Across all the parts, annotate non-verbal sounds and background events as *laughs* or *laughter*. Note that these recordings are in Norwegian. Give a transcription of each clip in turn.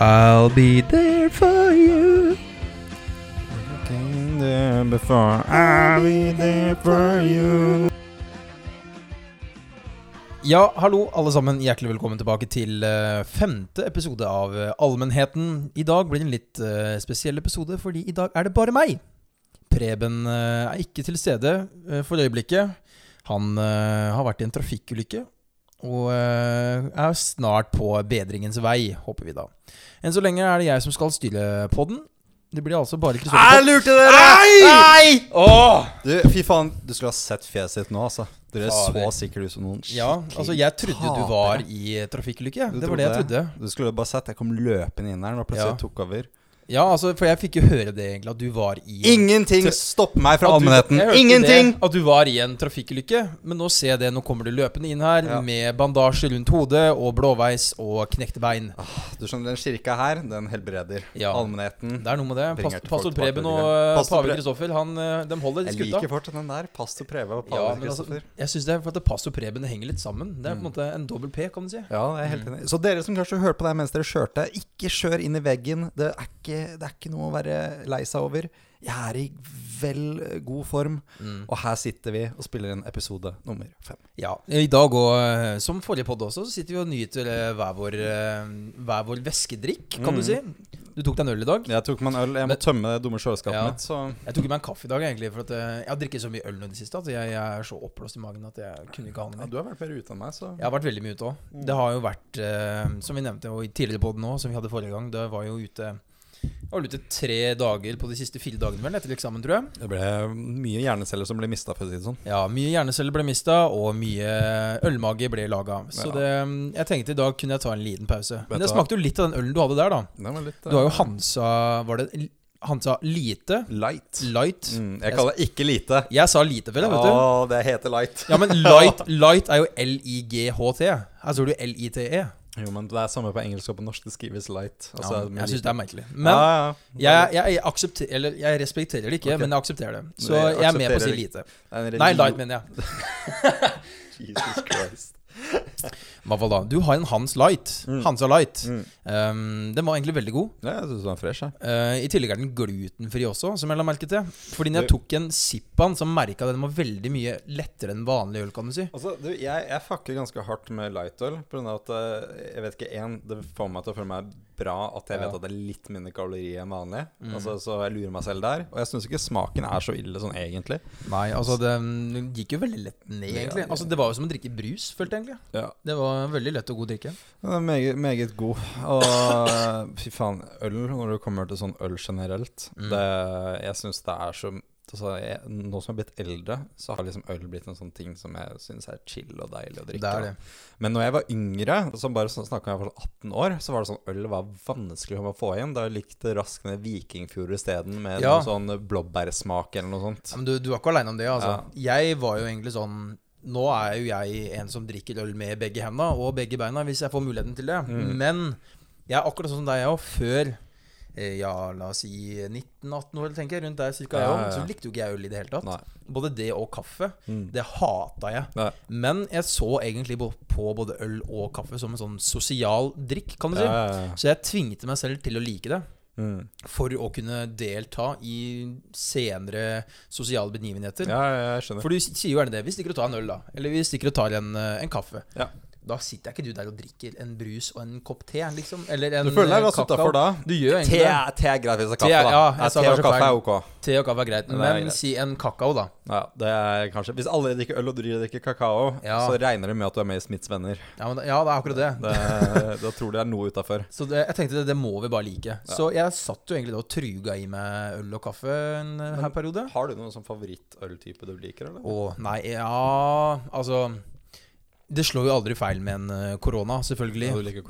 I'll be there for you. I'll be there for you. Ja, hallo alle sammen. Hjertelig velkommen tilbake til uh, femte episode av eh, Allmennheten. I dag blir det en litt uh, spesiell episode, fordi i dag er det bare meg. Preben er ikke til stede for øyeblikket. Han har vært i en trafikkulykke og eh, er snart på bedringens vei, håper vi da. Enn så lenge er det jeg som skal styre podden. Det blir altså bare Jeg lurte dere! Nei! Åh! Du, fy faen, du skulle ha sett fjeset ditt nå, altså. Dere Fader. så sikkert ut som noen Ja, altså jeg trodde du var i trafikkulykke. Det var det jeg trodde. Du skulle bare sett, jeg kom løpende inn her og plutselig Ja. tok over. Ja, altså, for jeg fikk jo høre det egentlig, at du var i Ingenting stopper meg fra allmennheten. Ingenting! Det, at du var i en trafikkulykke. Men nå ser jeg det, nå kommer du løpende inn her Ja. med bandasje rundt hodet og blåveis og knekte bein. Du skjønner, Den kirka her, den helbreder Ja. allmennheten. Det er noe med det. Pastor Preben og eh, Pastor pave Kristoffer, han, eh, de holder i Jeg liker fortsatt den der. Pastor Preben og Ja, Pave men altså, jeg synes det er for at pastor Preben henger litt sammen. Det er på en måte en dobbel P, kan du si. Ja, jeg er helt enig. Så dere som kanskje hørte på det mens dere kjørte, ikke kjør inn i veggen. Det er ikke, det er ikke noe å være lei seg over. Jeg er i vel god form, Mm. og her sitter vi og spiller en episode nummer fem. Ja, I dag òg, eh, som forrige podd også, så sitter vi og nyter eh, hver vår, eh, hver vår væskedrikk, kan du Mhm. si. Du tok deg en øl i dag. Jeg tok meg en øl. Jeg må Men- tømme det dumme kjøleskapet Ja. mitt, så Jeg tok meg en kaffe i dag, egentlig. For at jeg har drukket så mye øl nå i det siste at jeg, jeg er så oppblåst i magen at jeg kunne ikke ha noe ja. Du har vært mer ute enn meg, så Jeg har vært veldig mye ute òg. Det har jo vært, eh, som vi nevnte jo i tidligere podden òg, som vi hadde forrige gang, det var jo ute Jeg var ute tre dager på de siste fire dagene vel, etter eksamen, tror jeg. Det ble mye hjerneceller som ble mista, for å si det sånn. Ja, mye hjerneceller ble mista, og mye ølmage ble laga. Så Ja. det, jeg tenkte i dag kunne jeg ta en liten pause. Men det smakte jo litt av den ølen du hadde der, da. Litt Du har jo eh, Hansa Var det Hansa Lite? light. Light? Mm, jeg kaller det ikke lite. Jeg sa lite vel. vet du. Åh, det heter light. Ja, men light, *laughs* light er jo L-I-G-H-T. Her står det jo L-I-T-E. Jo, men det er samme på engelsk og på norsk. Det skrives light. Altså, Ja, jeg syns det er merkelig. Men ja, ja. jeg, jeg, aksepterer Eller jeg respekterer det ikke, okay. men jeg aksepterer det. Så Jeg jeg er med på å si lite. Nei, light, mener jeg. *laughs* Jesus Christ. Du har en Hans Light. Mm. Hansa Light. Mm. Um, den var egentlig veldig god. Ja, jeg synes den er fresh. Uh, I tillegg er den glutenfri også, som jeg la merke til. Fordi når jeg tok en Sippan, så merka jeg den var veldig mye lettere enn vanlig øl, kan du si. Altså, du, jeg, jeg fucker ganske hardt med lightøl. På grunn av at eh, jeg vet ikke, en, Det får meg til å føle meg bra at jeg Ja. vet at det er litt mindre kalorier enn vanlig. Mm. Altså, så jeg lurer meg selv der. Og jeg syns ikke smaken er så ille sånn egentlig. Nei, altså det gikk jo veldig lett ned, egentlig. Altså Det var jo som å drikke brus, følte jeg egentlig. Ja. Det var veldig lett og god drikke. Den er meget, meget god. Og fy faen, øl når det kommer til sånn øl generelt Mm. det, Jeg syns det er så altså, jeg, Nå som jeg har blitt eldre, så har liksom øl blitt en sånn ting som jeg syns er chill og deilig å drikke. Det er det. Men når jeg var yngre, så bare så snakka jeg var 18 år, så var det sånn øl var vanskelig å få inn. Da likte raskt ned Vikingfjord isteden, med Ja. noe sånn blåbærsmak eller noe sånt. Ja, men du, du var ikke aleine om det, altså. Jeg var jo egentlig sånn Nå er jo jeg en som drikker øl med begge hendene og begge beina, hvis jeg får muligheten til det. Mm. Men jeg er akkurat sånn som deg òg. Før ja, la oss si 19-18 år, tenker jeg, rundt der cirka, Ja, ja, så likte jo ikke jeg øl i det hele tatt. Nei. Både det og kaffe. Mm. Det hata jeg. Nei. Men jeg så egentlig på både øl og kaffe som en sånn sosial drikk, kan du si. Så jeg tvingte meg selv til å like det. Mm. For å kunne delta i senere sosiale begivenheter. ja, ja, jeg skjønner. For du sier jo gjerne det. Vi stikker og tar en øl, da. Eller vi stikker og tar en, eh, en kaffe. Ja. Da sitter ikke du der og drikker en brus og en kopp te, liksom. Eller en kakao. Du føler deg eh, ganske kakao. utafor da? Du gjør Te, egentlig det. te er greit hvis det er kaffe, da. ja, sa te og kaffe er ok. Te og kaffe er greit. Men er greit. si en kakao, da. Ja, det er kanskje Hvis alle drikker øl og du drikker kakao, Ja. så regner det med at du er med i Smiths venner. Ja, men, ja, det er akkurat det. Det, da tror de det er noe utafor. Så det, jeg tenkte det, det må vi bare like. Så jeg satt jo egentlig da og truga i meg øl og kaffe en eh, her periode. Har du noen sånn favorittøltype du liker, eller? Å, nei, ja Altså Det slår jo aldri feil med en eh, korona, selvfølgelig. Ja, du liker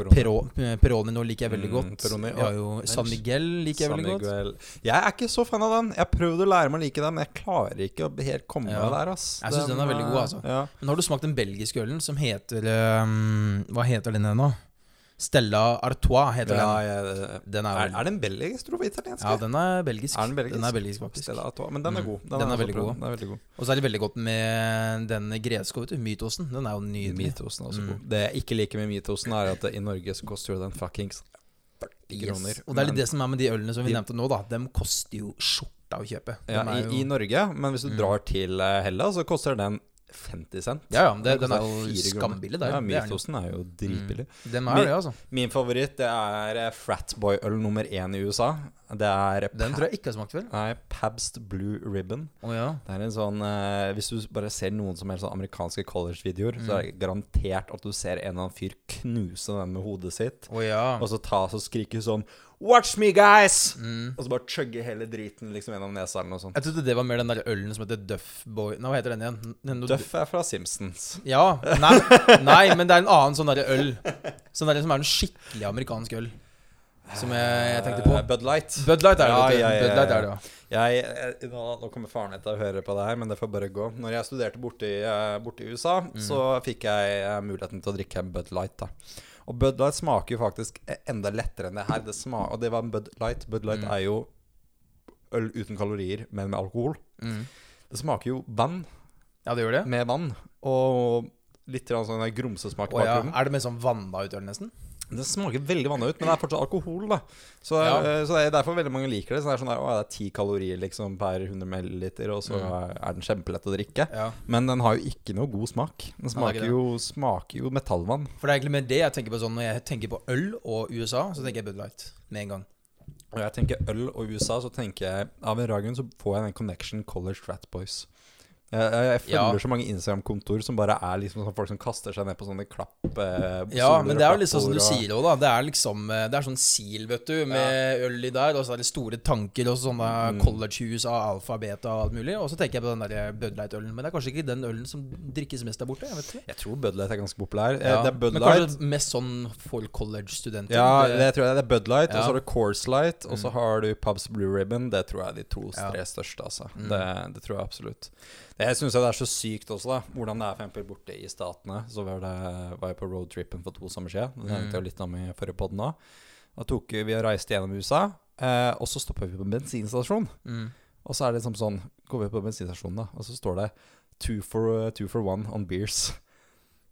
eh, Peroni nå liker jeg veldig Mm, godt. Peroni, Vi har jo San Miguel liker jeg San veldig godt. Jeg er ikke så fan av den. Jeg har prøvd å lære meg å like den, men jeg klarer ikke å helt komme Ja. meg der. ass Jeg synes den er veldig god, altså. Ja. Men har du smakt den belgiske ølen som heter um, Hva heter den nå? Stella Artois heter Ja, den. jeg, Den er, er, er den belgisk, tror jeg? Italiensk? Ja, den er belgisk. Er den belgisk? Den er belgisk, faktisk. Stella Artois. Men den er Mm. god. Den er jeg veldig god. Den er veldig god. Og så er det veldig godt med den greske, vet du. Mytosen. Den er jo nydelig. Mytosen er også Mm. god. Det jeg ikke liker med mytosen, er at i Norge så koster jo den fuckings 40 kroner. Og det er litt Men- det som er med de ølene som vi De- nevnte nå, da. De koster jo skjorta å kjøpe. De ja, er i, jo- I Norge, men hvis du Mm. drar til eh, Hellas, så koster den 50 cent. Ja, ja, det, den er jo skambillig der. Ja, Mythosen er jo. Dritbillig. Den er min, det, altså. Min favoritt det er eh, Fratboy-øl nummer én i USA. Det er Den tror jeg ikke har smakt før. Nei, Pabst Blue Ribbon. Oh, ja. Det er en sånn eh, Hvis du bare ser noen som helst sånn amerikanske college-videoer, så Mm. er det garantert at du ser en eller annen fyr knuse den med hodet sitt, oh, ja. og så ta og skrike sånn Watch me, guys! Mm. Og så bare chugge hele driten liksom gjennom nesa eller noe sånt. Jeg trodde det var mer den der ølen som heter Duff Boy Nei, hva heter den igjen? Den- Duff er fra Simpsons. Ja. Nei, nei, men det er en annen sånn derre øl. Sånn der, som er en skikkelig amerikansk øl. Som jeg, jeg tenkte på. Eh, Bud Light. Bud Light er det. Ja, vet ja, ja, Bud Light er det, ja. Jeg, eh, nå, nå kommer faren min til å høre på det her, men det får bare gå. Når jeg studerte borte i, eh, borte i USA, Mm. så fikk jeg muligheten til å drikke Bud Light. da Og Bud Light smaker jo faktisk e- enda lettere enn det her. Det smaker, og det var en Bud Light. Bud Light Mm. er jo øl uten kalorier, men med alkohol. Mm. Det smaker jo vann Ja, det gjør det? med vann. Og litt sånn grumsesmak i bakgrunnen. ja. Er det mer sånn vanna ut øl, nesten? Det smaker veldig vanna ut, men det er fortsatt alkohol, da. Så, Ja. eh, så det er derfor veldig mange liker det. Så det er sånn der, å, det er ti kalorier liksom per 100 ml, og så Mm. er den kjempelett å drikke. Ja. Men den har jo ikke noe god smak. Den smaker jo, smaker jo metallvann. For det er egentlig med det jeg tenker på sånn når jeg tenker på øl og USA, så tenker jeg Bud Light med en gang. Når jeg tenker øl og USA, så tenker jeg Av en ragun så får jeg den connection College Frat Boys. Jeg, jeg, jeg følger Ja. så mange Instagram-kontoer som bare er liksom sånn folk som kaster seg ned på sånne klapp eh, Ja, men det er jo sånn som du sier òg, da. Det er liksom eh, Det er sånn sil, vet du, med øl i der, og så er det store tanker og sånne Mm. collegehus av alfa, beta og alt mulig. Og så tenker jeg på den der Bud Light-ølen. Men det er kanskje ikke den ølen som drikkes mest der borte. Jeg vet ikke. Jeg tror Bud Light er ganske populær. Eh, Ja. Det er Bud men kanskje mest sånn for college-studenter. Ja, Det- det tror jeg det er Bud Light, og så har du Course Light, og så Mm. har du Pubs Blue Ribbon. Det tror jeg er de to Ja. tre største, altså. Mm. Det, det tror jeg absolutt. Jeg syns det er så sykt også, da. Hvordan det er for eksempel borte i Statene. Så var, det, var jeg på roadtrippen for to sommer siden. Det nevnte jeg jo litt om i forrige pod nå. Da tok vi og reiste gjennom USA, eh, og så stoppa vi på en bensinstasjon. Mm. Og så er det liksom sånn Går vi på bensinstasjonen, da, og så står det two for, two for one on beers.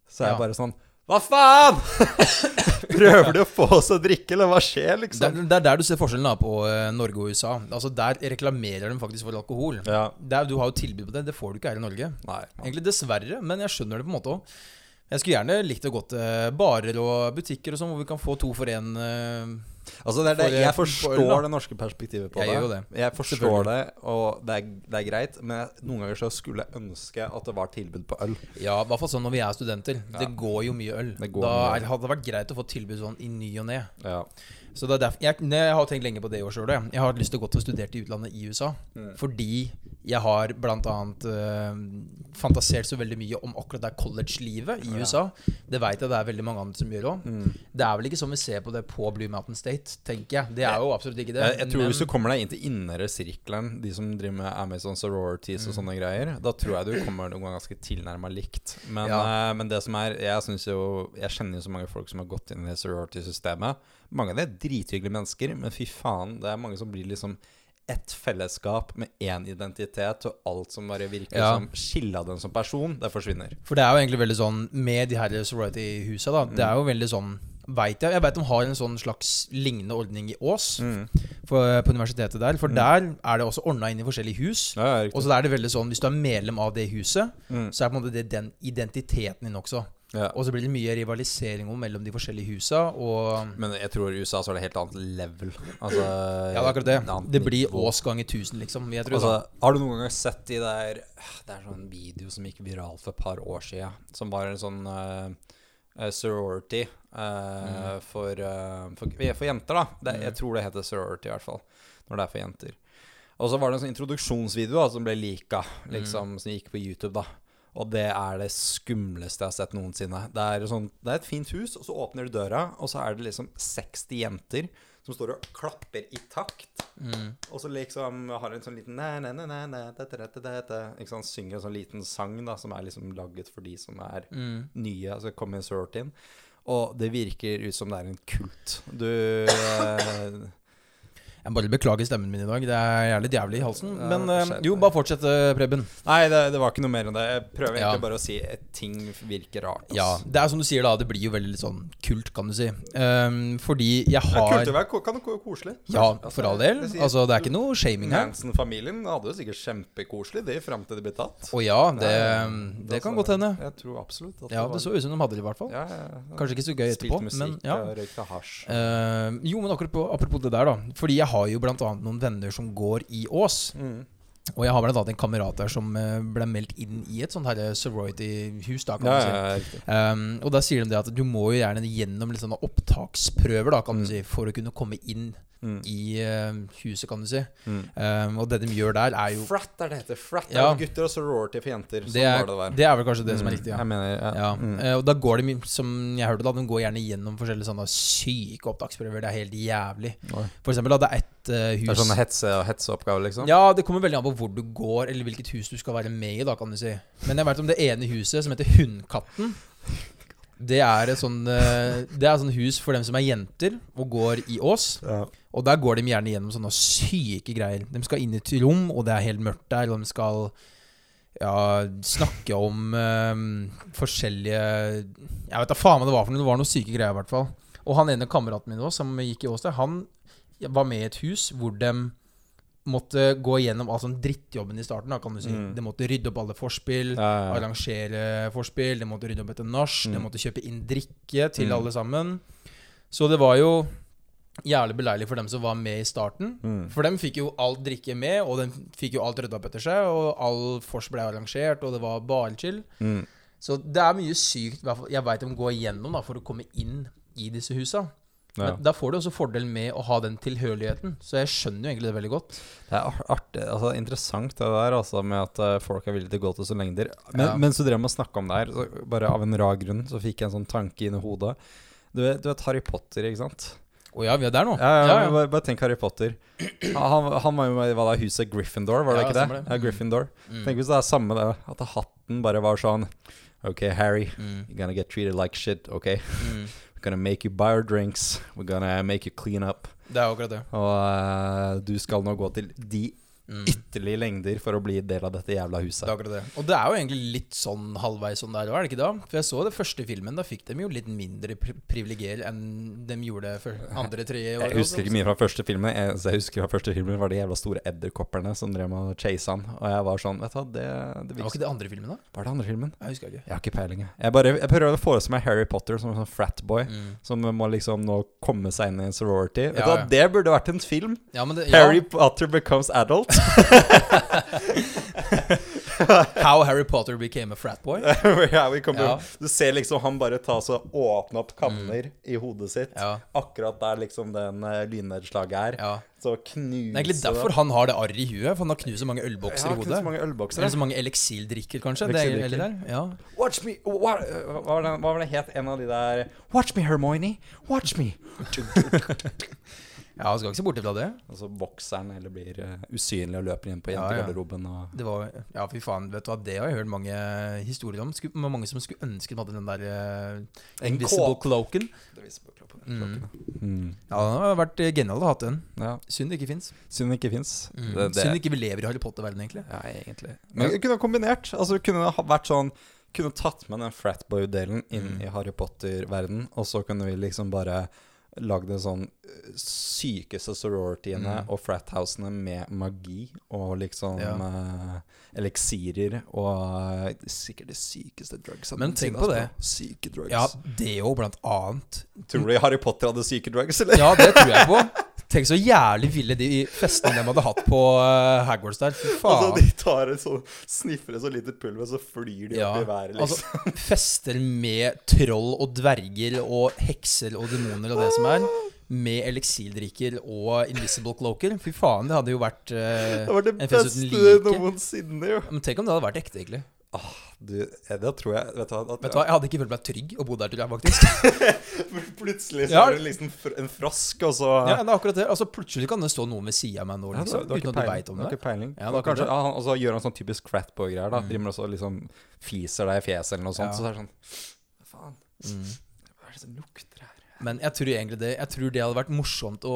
Så er jeg Ja. bare sånn Hva faen?! *laughs* Prøver du å få oss å drikke, eller hva skjer, liksom? det er der du ser forskjellen da på eh, Norge og USA. Altså Der reklamerer de faktisk for alkohol. Ja. Der, du har jo tilbud på det. Det får du ikke her i Norge. Nei. Egentlig dessverre, men jeg skjønner det på en måte òg. Jeg skulle gjerne likt å gå til barer og butikker og sånn, hvor vi kan få to for én. Altså det det, Jeg forstår det norske perspektivet på Jeg det. gjør det. Jeg forstår det, og det er, det er greit, men noen ganger så skulle jeg ønske at det var tilbud på øl. Ja, i hvert fall sånn når vi er studenter. Ja. Det går jo mye øl. Det går da mye hadde det vært greit å få tilbud sånn i ny og ne. Ja. Så det er derfor jeg, jeg har tenkt lenge på det i år sjøl. Jeg har lyst til å gå til å studere i utlandet i USA. Mm. Fordi jeg har blant annet eh, fantasert så veldig mye om akkurat det college-livet i Ja. USA. Det veit jeg det er veldig mange andre som gjør òg. Mm. Det er vel ikke sånn vi ser på det på Blue Mountain State, tenker jeg. Det er jo absolutt ikke det. Jeg, jeg tror men- Hvis du kommer deg inn til innere sirkelen, de som driver med Amazon sororities og Mm. sånne greier, da tror jeg du kommer noen gang ganske tilnærma likt. Men, Ja. eh, men det som er Jeg synes jo Jeg kjenner jo så mange folk som har gått inn i sorority-systemet. Mange av dem er drithyggelige mennesker, men fy faen, det er mange som blir liksom ett fellesskap med én identitet, og alt som bare virker Ja. som skilla dem som person, det forsvinner. For det er jo egentlig veldig sånn med de her sorority-husa, da. Det er jo veldig sånn Vet jeg Jeg vet de har en sånn slags lignende ordning i Ås, for, på universitetet der. For Mm. der er det også ordna inn i forskjellige hus. Ja, Og så er det veldig sånn Hvis du er medlem av det huset, Mm. så er på en måte det den identiteten din også. Ja. Og så blir det mye rivalisering om mellom de forskjellige husa. Men jeg tror i USA så er det helt annet level. Altså, *laughs* ja, det er akkurat det. Det blir. Ås ganger 1000, liksom. Altså, har du noen gang sett de der Det er sånn video som gikk viral for et par år siden, som var en sånn uh, sorority sorority mm. for, uh, for, for jenter, da. Det, Mm. Jeg tror det heter sorority, i hvert fall. Når det er for jenter. Og så var det en sånn introduksjonsvideo da, som ble lika, liksom, som gikk på YouTube, da. Og det er det skumleste jeg har sett noensinne. Det er, sånn, det er et fint hus, og så åpner du døra, og så er det liksom 60 jenter som står og klapper i takt. Mm. Og så liksom har en sånn liten næ, næ, næ, næ, næ, da, da, da. Ikke sant? Synger en sånn liten sang da som er liksom laget for de som er Mm. nye, altså kommer sort inn. Og det virker ut som det er en kult. Du *laughs* eh, Jeg bare beklager stemmen min i dag. Det er jævlig jævlig i halsen. Ja, Men det eh, jo, bare fortsett, eh, Preben. Nei, det, det var ikke noe mer enn det. Jeg prøver egentlig Ja. bare å si at ting virker rart. Altså. Ja, Det er som du sier, da. Det blir jo veldig litt sånn kult, kan du si. Um, fordi jeg Det har kult å være kan det koselig. Ja, Altså, for all del. sier- Altså, det er ikke noe shaming her. Hansen-familien hadde jo sikkert kjempekoselig det fram til de ble tatt. Å ja, det, Ja, det kan altså, godt hende. Jeg tror absolutt at Ja, var- det så ut som de hadde det, i hvert fall. ja, ja, ja. Kanskje ikke så gøy etterpå, musikk men ja. røykte hasj. Uh, jo, men akkurat apropos det der, da. Fordi jeg har jo annet noen venner som går i Ås. Mm. Og jeg har annet en kamerat der som eh, ble meldt inn i et sånt eh, sorority-hus, da, kan Ja, man si. ja, ja. Um, og da sier de det at du må jo gjerne gjennom litt sånne opptaksprøver, da, kan Mm. du si, for å kunne komme inn Mm. i uh, huset, kan du si. Mm. Um, og det de gjør der, er jo Frat er det heter. Frat er Ja. er gutter og sorority for jenter. Sånn det er, det der. det er vel kanskje det som er Mm. riktig, ja. Jeg mener, ja. Ja, Mm. eh, og da går de, som jeg hørte da, de går gjerne gjennom forskjellige sånne syke opptaksprøver. Det er helt jævlig. Oi. For eksempel, da, det er ett eh, Det er hus sånne hetse- hetseoppgaver, liksom? Ja, det kommer veldig an på hvor du går, eller hvilket hus du skal være med i, da, kan du si. Men jeg vet om det ene huset, som heter Hundkatten. Det er et sånn eh, Det er sånn hus for dem som er jenter og går i Ås. Ja. Og der går de gjerne gjennom sånne syke greier. De skal inn i et rom, og det er helt mørkt der. Og de skal ja, snakke om um, forskjellige Jeg vet da faen hva det var for noe. Det var noe syke greier, i hvert fall. Og han ene kameraten min også, som gikk i Ås der, han var med i et hus hvor de måtte gå igjennom all sånn drittjobben i starten. Da, kan du si. Mm. De måtte rydde opp alle forspill. Ja, ja. Arrangere forspill, de måtte rydde opp etter nach, de Mm. måtte kjøpe inn drikke til Mm. alle sammen. Så det var jo jævlig beleilig for dem som var med i starten. Mm. For dem fikk jo alt drikke med, og de fikk jo alt rydda opp etter seg, og all vors ble arrangert, og det var bare chill. Mm. Så det er mye sykt jeg veit de går igjennom da, for å komme inn i disse husa. Ja. Men da får du også fordel med å ha den tilhørigheten, så jeg skjønner jo egentlig det veldig godt. Det er artig, altså interessant det der altså, med at eh, folk er villige til å gå til så lengder. Men, Ja. Mens du drev med å snakke om det her, så bare av en rar grunn, så fikk jeg en sånn tanke inn i hodet. Du vet, du vet Harry Potter, ikke sant? Å ja, vi er der nå. Ja, ja, Ja. Bare, bare tenk Harry Potter. Han, han var jo med i huset Gryffindor, var det ikke det? det. Ja, Mm. Gryffindor. Mm. Tenk hvis det er samme det, at hatten bare var sånn Ok, Harry, Mm. you're gonna get treated like shit, ok? Mm. We're gonna make you buy our drinks. We're gonna make you clean up. Det er akkurat det. Og uh, du skal nå gå til de Mm. ytterlige lengder for å bli del av dette jævla huset. Det er akkurat det. Og det er jo egentlig litt sånn halvveis sånn der òg, er det ikke da? For jeg så det første filmen, da fikk de jo litt mindre pri privilegier enn de gjorde for andre, tredje Jeg husker ikke mye fra første filmen. Jeg, så jeg husker fra første filmen var de jævla store edderkopperne som drev med å chase han. Og jeg var sånn Vet du det, det var ikke det andre filmen, da? Var det andre filmen? Jeg husker ikke. Jeg har ikke peiling. jeg. Jeg, bare, jeg prøver å forestille meg Harry Potter som en sånn fratboy. Mm. Som må liksom nå komme seg inn i en sorority. Vet Ja, du hva, ja. Det burde vært en film. Ja, men det, Harry Potter becomes adult. *laughs* How Harry Potter became a frat boy. *laughs* ja, vi kommer, Ja. Du ser liksom han bare ta så åpne opp kanner i hodet sitt. Ja. Akkurat der liksom den uh, lynnedslaget er. ja. Så knuse Det er egentlig derfor han har det arret i huet. For han har knust så mange ølbokser i hodet. så mange ølbokser. Eller så mange eleksildrikker, kanskje. Det er, eller. Ja. Watch me Hva, hva, var det, hva var det het en av de der Watch me, Hermione. Watch me. *laughs* ja, skal ikke se bort fra det. Og så vokser han eller blir eh, usynlig og løper inn på Ja, ja. jentegarderoben. Var, ja, fy faen, vet du hva, det har jeg hørt mange historier om. Skulle, mange som skulle ønske de hadde den der uh, invisible cloaken. Viser. Mm. Mm. Ja, det har vært eh, genialt å ha den. Ja. Synd det ikke fins. Synd det ikke fins. Mm. Det, det, Synd ikke vi lever i Harry Potter-verdenen, egentlig. Ja, egentlig. Men vi kunne ha kombinert. Altså kunne ha vært sånn Kunne tatt med den fratboy-delen inn Mm. i Harry Potter-verden, og så kunne vi liksom bare lagd det sånn eh, sykeste sororityene Mm. og frathousene med magi og liksom Ja. uh, eliksirer og uh, sikkert de sykeste drugs. Men tenk på det. Syke drugs. Ja, det òg, blant annet. Tror du Harry Potter hadde syke drugs, eller? Ja, det tror jeg på. Tenk så jævlig ville de festene de hadde hatt på uh, Hagwards der. Fy faen. Altså, de tar en sånn Sniffer et så lite pulver, så flyr de Ja, opp i været, liksom. Altså, *laughs* fester med troll og dverger og hekser og demoner og det som er. Med eliksildrikker og invisible cloaker. Fy faen, det hadde jo vært uh, det var det beste noensinne, jo. Men tenk om det hadde vært ekte, egentlig. Du, da det tror jeg Vet du hva? At, Vet du hva, Jeg hadde ikke følt meg trygg å bo der, tror jeg faktisk. *laughs* *laughs* Plutselig så Ja. er det liksom en frosk, og så Ja, det er akkurat det. Altså Plutselig kan det stå noen ved sida av meg nå, Ja, liksom, du uten at du veit om Du har det. ikke peiling. Ja, det er kanskje, ja, og så gjør han sånn typisk fratboy-greier. da Mm. Driver også liksom Fiser deg i fjeset eller noe sånt. Ja. Så det er sånn Faen, Mm. hva er det som lukter her? Men jeg tror egentlig det Jeg tror det hadde vært morsomt å,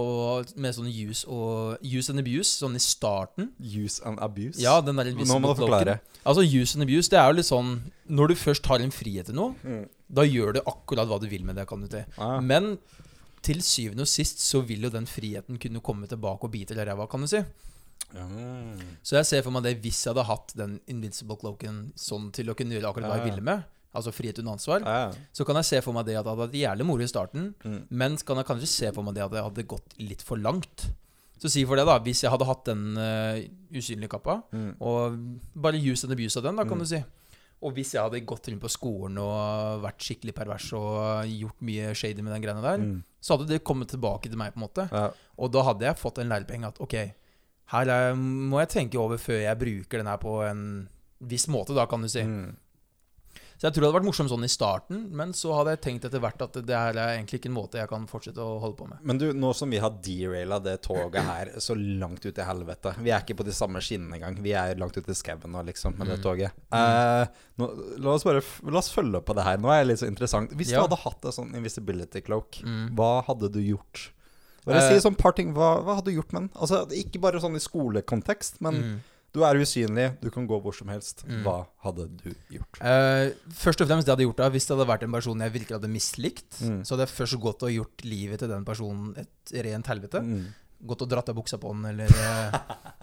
med sånn use og Use and abuse, sånn i starten. Use and abuse? Ja, den der Nå må du forklare. Altså Use and abuse, det er jo litt sånn Når du først har en frihet til noe, Mm. da gjør du akkurat hva du vil med det, kan du til Ah. Men til syvende og sist så vil jo den friheten kunne komme tilbake og bite deg i ræva, kan du si. Ja. Så jeg ser for meg det hvis jeg hadde hatt den invincible cloaken sånn til å kunne gjøre akkurat hva jeg ville med, altså frihet under ansvar, Ja. så kan jeg se for meg det at det hadde vært jævlig moro i starten, Mm. men kan jeg kanskje se for meg det at det hadde gått litt for langt. Så si for det, da, hvis jeg hadde hatt den uh, usynlige kappa, Mm. og bare use and abuse av den, da, kan Mm. du si. Og hvis jeg hadde gått rundt på skolen og vært skikkelig pervers og gjort mye shady med den greiene der, Mm. så hadde det kommet tilbake til meg, på en måte. Ja. Og da hadde jeg fått en lærepenge at ok, her er, må jeg tenke over før jeg bruker den her på en viss måte, da, kan du si. Mm. Så jeg tror det hadde vært morsomt sånn i starten, men så hadde jeg tenkt etter hvert at det her er egentlig ikke en måte jeg kan fortsette å holde på med. Men du, nå som vi har deraila det toget her så langt ut i helvete Vi er ikke på de samme skinnene engang. Vi er langt ute i skauen nå, liksom, med det Mm. toget. Eh, nå, la oss bare La oss følge opp på det her. Nå er det litt så interessant. Hvis Ja. du hadde hatt en sånn invisibility cloak, Mm. hva hadde du gjort? Bare Eh. si sånn parting. Hva, hva hadde du gjort med den? Altså, ikke bare sånn i skolekontekst, men Mm. Du er usynlig, du kan gå hvor som helst. Mm. Hva hadde du gjort? Uh, først og fremst det jeg hadde gjort da Hvis det hadde vært en person jeg virkelig hadde mislikt, Mm. så hadde jeg først gått og gjort livet til den personen et rent helvete. Mm. Gått og dratt av buksa på den, eller, eh,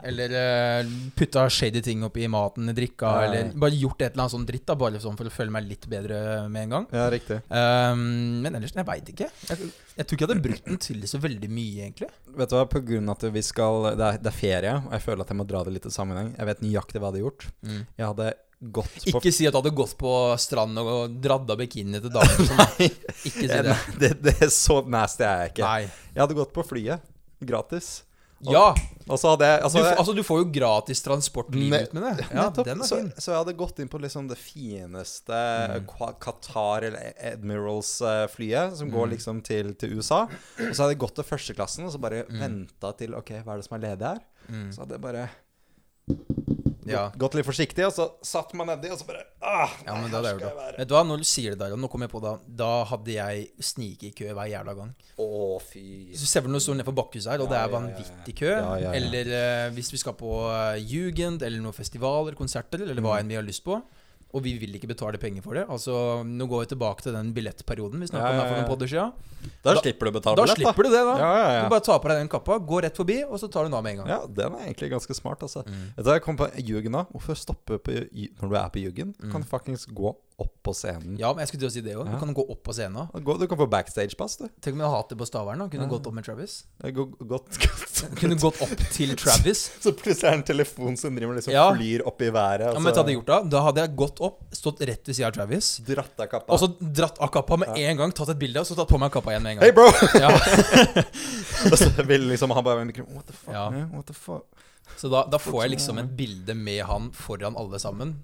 eller eh, putta shady ting oppi maten, i drikka, Ja, eller bare gjort et eller annet sånn dritt, da, bare sånn for å føle meg litt bedre med en gang. Ja, riktig. Um, men ellers, jeg veit ikke. Jeg, jeg tror ikke jeg hadde brukt den til så veldig mye, egentlig. Vet du hva, på grunn av at vi skal det er, det er ferie, og jeg føler at jeg må dra det litt i sammenheng. Jeg vet nøyaktig hva jeg hadde gjort. Jeg hadde Ikke si at du hadde gått på stranden og dradd av bikini til damer. *laughs* Sånn. Ikke si det. Nei, det, det er så nasty er jeg ikke. Nei. Jeg hadde gått på flyet. Gratis. Og- Ja! Og så hadde jeg altså, du, altså, du får jo gratis transport livet ut med det. Ja, nettopp, den er så, fin. så jeg hadde gått inn på liksom det fineste Mm. Qatar eller Admirals-flyet, som går Mm. liksom til, til USA. Og så hadde jeg gått til førsteklassen og så bare Mm. venta til Ok, hva er det som er ledig her? Mm. Så hadde jeg bare Ja. gått, litt forsiktig, og så satt meg nedi, og så bare ah, Ja, men nei, det her skal gjort. være. Vet du hva, når du sier det der, og nå kommer jeg på da Da hadde jeg snike i kø hver jævla gang. Å, fy Så ser du står nede på bakhuset her, og det er vanvittig kø. Ja, ja, ja. Eller uh, hvis vi skal på uh, Jugend, eller noen festivaler, konserter, eller hva Mm. enn vi har lyst på. Og vi vil ikke betale penger for det. Altså, Nå går vi tilbake til den billettperioden vi snakka Ja, ja, ja, her for noen podder siden. Da, Da- slipper du å betale Da billett, slipper du det, da. Ja, ja, ja. Du bare tar på deg den kappa, går rett forbi, og så tar du den av med en gang. Ja, den er egentlig ganske smart, altså. Mm. Du jeg kom på Jugend da. Hvorfor stoppe på, når du er på Jugend? Du Mm. kan faktisk gå opp på scenen. Ja, men jeg skulle til å si det òg. Ja. Du kan gå opp på scenen. òg. du kan få backstage-pass, du. Tenk om jeg hadde hatt det på Stavern. Kunne Ja. gått opp med Travis. Gå, gått, gått. *laughs* Kunne gått opp til Travis. *laughs* Så plutselig er det en telefon som driver liksom Ja. flyr opp i været. Ja, men vet du hadde gjort Da Da hadde jeg gått opp, stått rett ved siden av Travis, dratt av kappa. og så dratt av kappa med en gang, tatt et bilde, og så tatt på meg kappa igjen med en gang. Hey, bro! Ja. *laughs* og så vil liksom han bare What the fuck, Ja. man? What the fuck? Så da, da får jeg liksom et bilde med han foran alle sammen.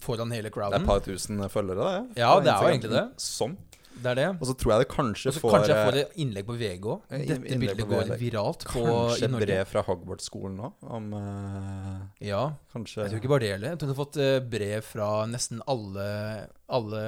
Foran hele crowden. Det er et par tusen følgere, det. Ja, det er jo egentlig det. Sånn. Det er det. Og så tror jeg det kanskje Også får kanskje jeg får eh, et innlegg på VG òg. Eh, Dette bildet går viralt på, Kanskje i Norge. brev fra Hogwarts-skolen nå, om eh, Ja. Kanskje Jeg tror ikke bare det heller. Jeg tror du har fått brev fra nesten alle, alle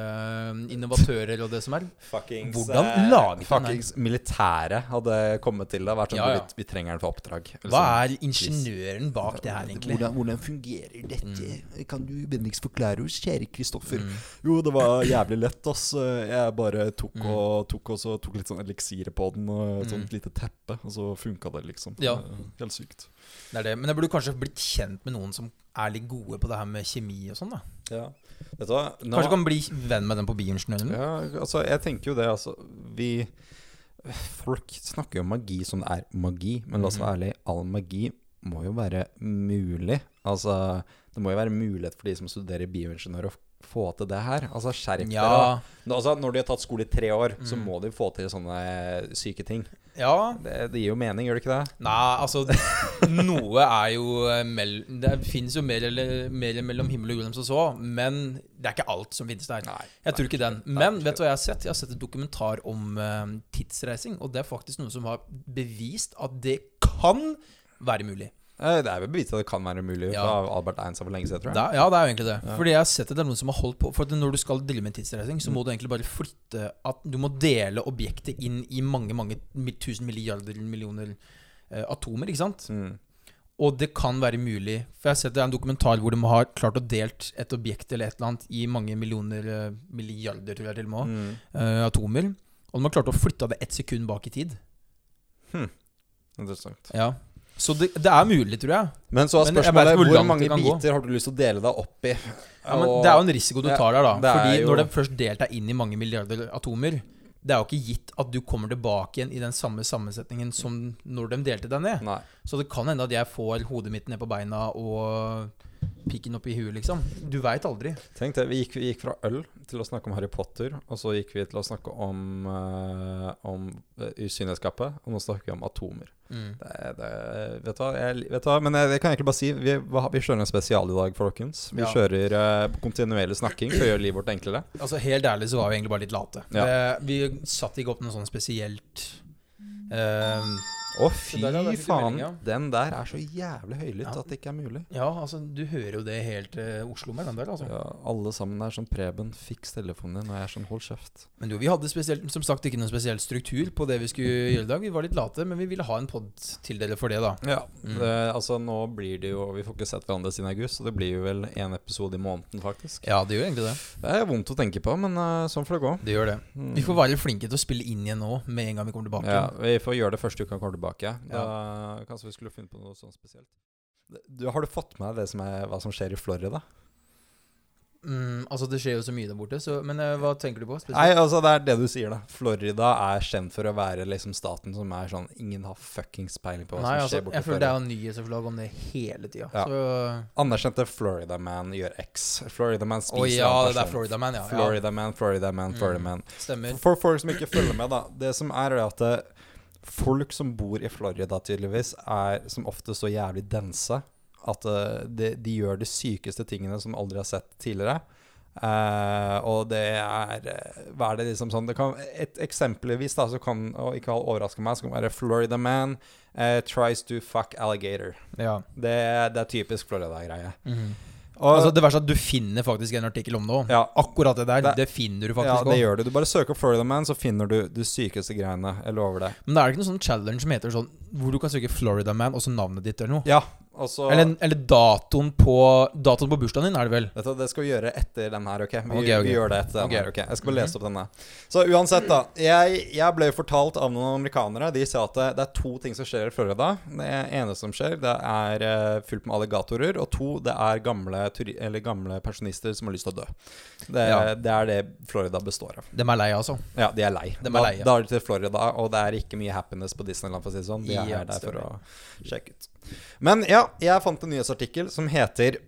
innovatører og det som er. Fuckings, Hvordan lager den? Fuckings militæret hadde kommet til det. Vært sånn Ja, ja. Vi, vi trenger den for oppdrag. Hva sånn. er ingeniøren bak det her, egentlig? Hvordan, hvordan fungerer dette? Kan du vennligst forklare oss, kjære Kristoffer? Mm. Jo, det var jævlig lett, ass. Jeg bare tok, Mm. og, tok, og så tok litt sånn eliksire på den, og et Mm. sånt lite teppe, og så funka det, liksom. Ja. Er Helt sykt. Det er det. Men jeg burde kanskje blitt kjent med noen som er litt gode på det her med kjemi og sånn, da. Ja. Vet du hva? Nå, Kanskje kan bli venn med den på bioingeniøren? ja, altså, jeg tenker jo det, altså Vi Folk snakker jo om magi som det er magi, men la oss være ærlig, all magi må jo være mulig. Altså, det må jo være mulighet for de som studerer bioingeniør å få til det her. Altså, skjerp. Ja. dere. Altså, når de har tatt skole i tre år, så Mm. må de få til sånne syke ting. ja. Det, det gir jo mening, gjør det ikke det? Nei, altså Noe er jo eh, mell... Det finnes jo mer eller mer mellom himmel og jord enn som så, men det er ikke alt som finnes der. Nei. Jeg tror ikke den. Men vet du hva jeg har sett? Jeg har sett en dokumentar om uh, tidsreising, og det er faktisk noe som har bevist at det kan være mulig. Eh, Det er vel bevist at det kan være mulig Ja. fra Albert Einstein for lenge siden, tror jeg. Er- ja, det er jo egentlig det. Ja. Fordi jeg har sett at det er noen som har holdt på For når du skal drive med tidsreising, Mm. så må du egentlig bare flytte At du må dele objektet inn i mange, mange tusen milliarder millioner eh, atomer, ikke sant? Mm. Og det kan være mulig For jeg har sett det er en dokumentar hvor de har klart å delt et objekt eller et eller annet i mange millioner eh, milliarder, tror jeg til og med, Mm. eh, atomer. Og de har klart å flytte det ett sekund bak i tid. Interessant. Ja Så det, det er mulig, tror jeg. Men så er spørsmålet hvor hvor, mange gå. biter har du lyst til å dele deg opp i? Ja, men Det er jo en risiko du tar der, da. Fordi jo- når den først delt deg inn i mange milliarder atomer, det er jo ikke gitt at du kommer tilbake igjen i den samme sammensetningen som når de delte deg ned. Nei. Så det kan hende at jeg får hodet mitt ned på beina og pikken opp i huet, liksom. Du veit aldri. Tenk det, vi gikk, vi gikk fra øl til å snakke om Harry Potter, og så gikk vi til å snakke om, uh, om usynlighetsgapet, og nå snakker vi om atomer. Det, det, vet, du hva, jeg, vet du hva, men jeg, jeg kan egentlig bare si vi, vi kjører en spesial i dag, folkens. Vi Ja. kjører uh, kontinuerlig snakking for å gjøre livet vårt enklere. Altså Helt ærlig så var vi egentlig bare litt late. Ja. Det, vi satte ikke opp noe sånn spesielt eh, Å, fy der, der faen. melding. Den der er så jævlig høylytt at det ikke er mulig. Ja, altså du hører jo det helt uh, Oslo med den der, altså. Ja, alle sammen er sånn Preben, fiks telefonen din. Og jeg er sånn, hold kjeft. Men jo, vi hadde spesielt, som sagt ikke noen spesiell struktur på det vi skulle *laughs* gjøre i dag. Vi var litt late, men vi ville ha en pod til dere for det, da. Ja, Mm. det, altså nå blir det jo Vi får ikke sett hverandre siden august, så det blir jo vel én episode i måneden, faktisk. Ja, det gjør egentlig det. Det er vondt å tenke på, men uh, sånn får det gå. Det gjør det. Mm. Vi får være flinke til å spille inn igjen nå, med en gang vi kommer tilbake. Ja, vi får gjøre det første uka vi kommer tilbake. Da, Kanskje vi skulle funnet på noe sånn spesielt. Du, har du fått med deg det som hva som skjer i Florida? Mm, altså, det skjer jo så mye der borte, så Men eh, hva tenker du på? spesielt? Nei, altså det er det du sier, da. Florida er kjent for å være liksom staten som er sånn Ingen har fuckings peiling på hva Nei, som altså, skjer borte. jeg føler det er jo nyhetsoppslag om det hele tida. Ja. Så Anerkjente Florida Man gjør X. Florida Man spiser spiser ja, en det er. Florida Man, ja. Florida Man, Florida Man, Mm. Florida Man. Stemmer. For folk som ikke følger med, da. Det som er, er at det, folk som bor i Florida, tydeligvis, er som ofte så jævlig dense at uh, de, de gjør de sykeste tingene som aldri har sett tidligere. Uh, og det er eh, Hva er det liksom sånn det kan, Et eksempelvis, da, så kan Og ikke overraske meg, så kan det være Florida man uh, tries to fuck alligator. Ja. Det, det er typisk Florida-greie. Mm Og Altså, det verste er at du finner faktisk en artikkel om det òg. ja, Akkurat det der, Det- det, finner du ja, det også. gjør du. Du bare søker opp Florida man, så finner du de sykeste greiene. Jeg lover det. Men det er ikke noe sånn challenge som heter sånn hvor du kan søke Florida Man og så navnet ditt eller noe? Ja, og så Eller, eller datoen på Datoen på bursdagen din, er det vel? Dette, Det skal vi gjøre etter den her, ok? Vi, okay, okay. vi gjør det etter den okay. her, ok? Jeg skal bare lese opp denne. Så uansett, da. Jeg, jeg ble fortalt av noen amerikanere De sa at det, det er to ting som skjer i Florida. Det ene som skjer, det er eh, fullt med alligatorer. Og to, det er gamle, gamle pensjonister som har lyst til å dø. Det, Ja. det er det Florida består av. De er lei, altså. Ja, de er lei. De er lei, ja. da er de til Florida, og det er ikke mye happiness på Disneyland, for å si det sånn. De er Ja, der for å sjekke ut. Men ja, jeg fant en nyhetsartikkel som heter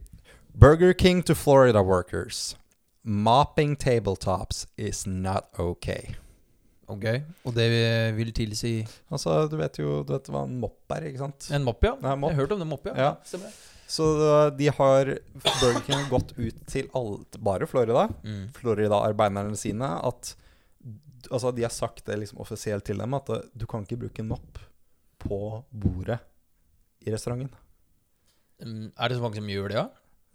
Burger King to Florida workers. Mopping tabletops is not okay. Ok, Og det vil tilsi Altså, du vet jo du vet hva en mopp er, ikke sant? en mopp, ja? Nei, mopp. Jeg har hørt om den mopp, ja. Ja. Stemmer. Så de har Burger King gått ut til alt, bare Florida, Mm. Florida-arbeiderne sine, at Altså, de har sagt det liksom offisielt til dem, at du kan ikke bruke en mopp på bordet i restauranten. Mm, Er det så mange som gjør det, ja?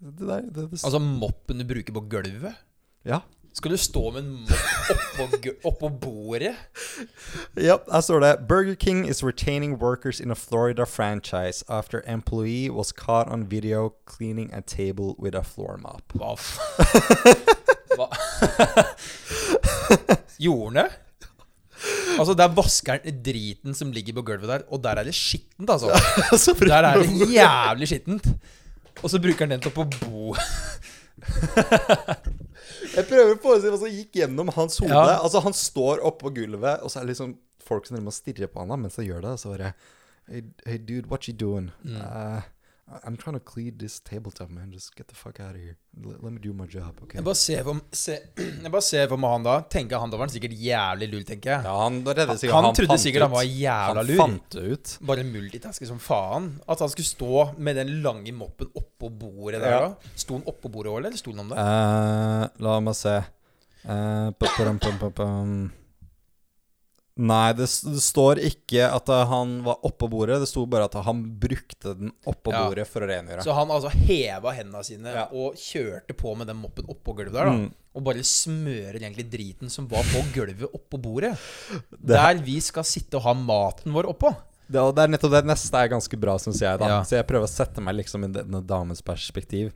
Det der, det, det, Altså moppen du bruker på gulvet? ja. Skal du stå med en mopp oppå, oppå bordet? Ja, her står det Burger King is retaining workers in a Florida franchise after employee was caught on video cleaning a table with a floor mop. Hva. *laughs* Hva? *laughs* Gjorde han det? Altså, der vasker han driten som ligger på gulvet der, og der er det skittent, altså. *laughs* Så Der er det jævlig skittent. Og så bruker han den til å bo. *laughs* Jeg prøver å forestille hva som gikk gjennom hans hode. Ja. Altså Han står oppå gulvet, og så er det liksom folk som driver og stirrer på han da, mens han gjør det. Så bare Hey, hey dude, what you doing? Mm. Uh, I'm trying to clean this tabletop, man. Just get the fuck out of here. Let, let me do my job, okay? Jeg bare ser for, se, *clears throat* jeg bare ser for meg han da. Tenker han da var han sikkert jævlig lur, tenker jeg. Ja, han redde sikkert han, han trodde fant sikkert han var jævla Han fant det ut. Bare multitasker som faen. At han skulle stå med den lange moppen oppå bordet der, Ja. da. Sto han oppå bordet òg, eller sto han om det? Uh, la meg se. Uh. Nei, det, det står ikke at uh, han var oppå bordet. Det sto bare at han brukte den oppå Ja. bordet for å rengjøre. Så han altså heva hendene sine Ja. og kjørte på med den moppen oppå gulvet der, da. Mm. Og bare smører egentlig driten som var på gulvet oppå bordet. *laughs* Det- Der vi skal sitte og ha maten vår oppå. Det, det er nettopp det neste er ganske bra, syns jeg. da Ja. Så jeg prøver å sette meg liksom i denne damens perspektiv.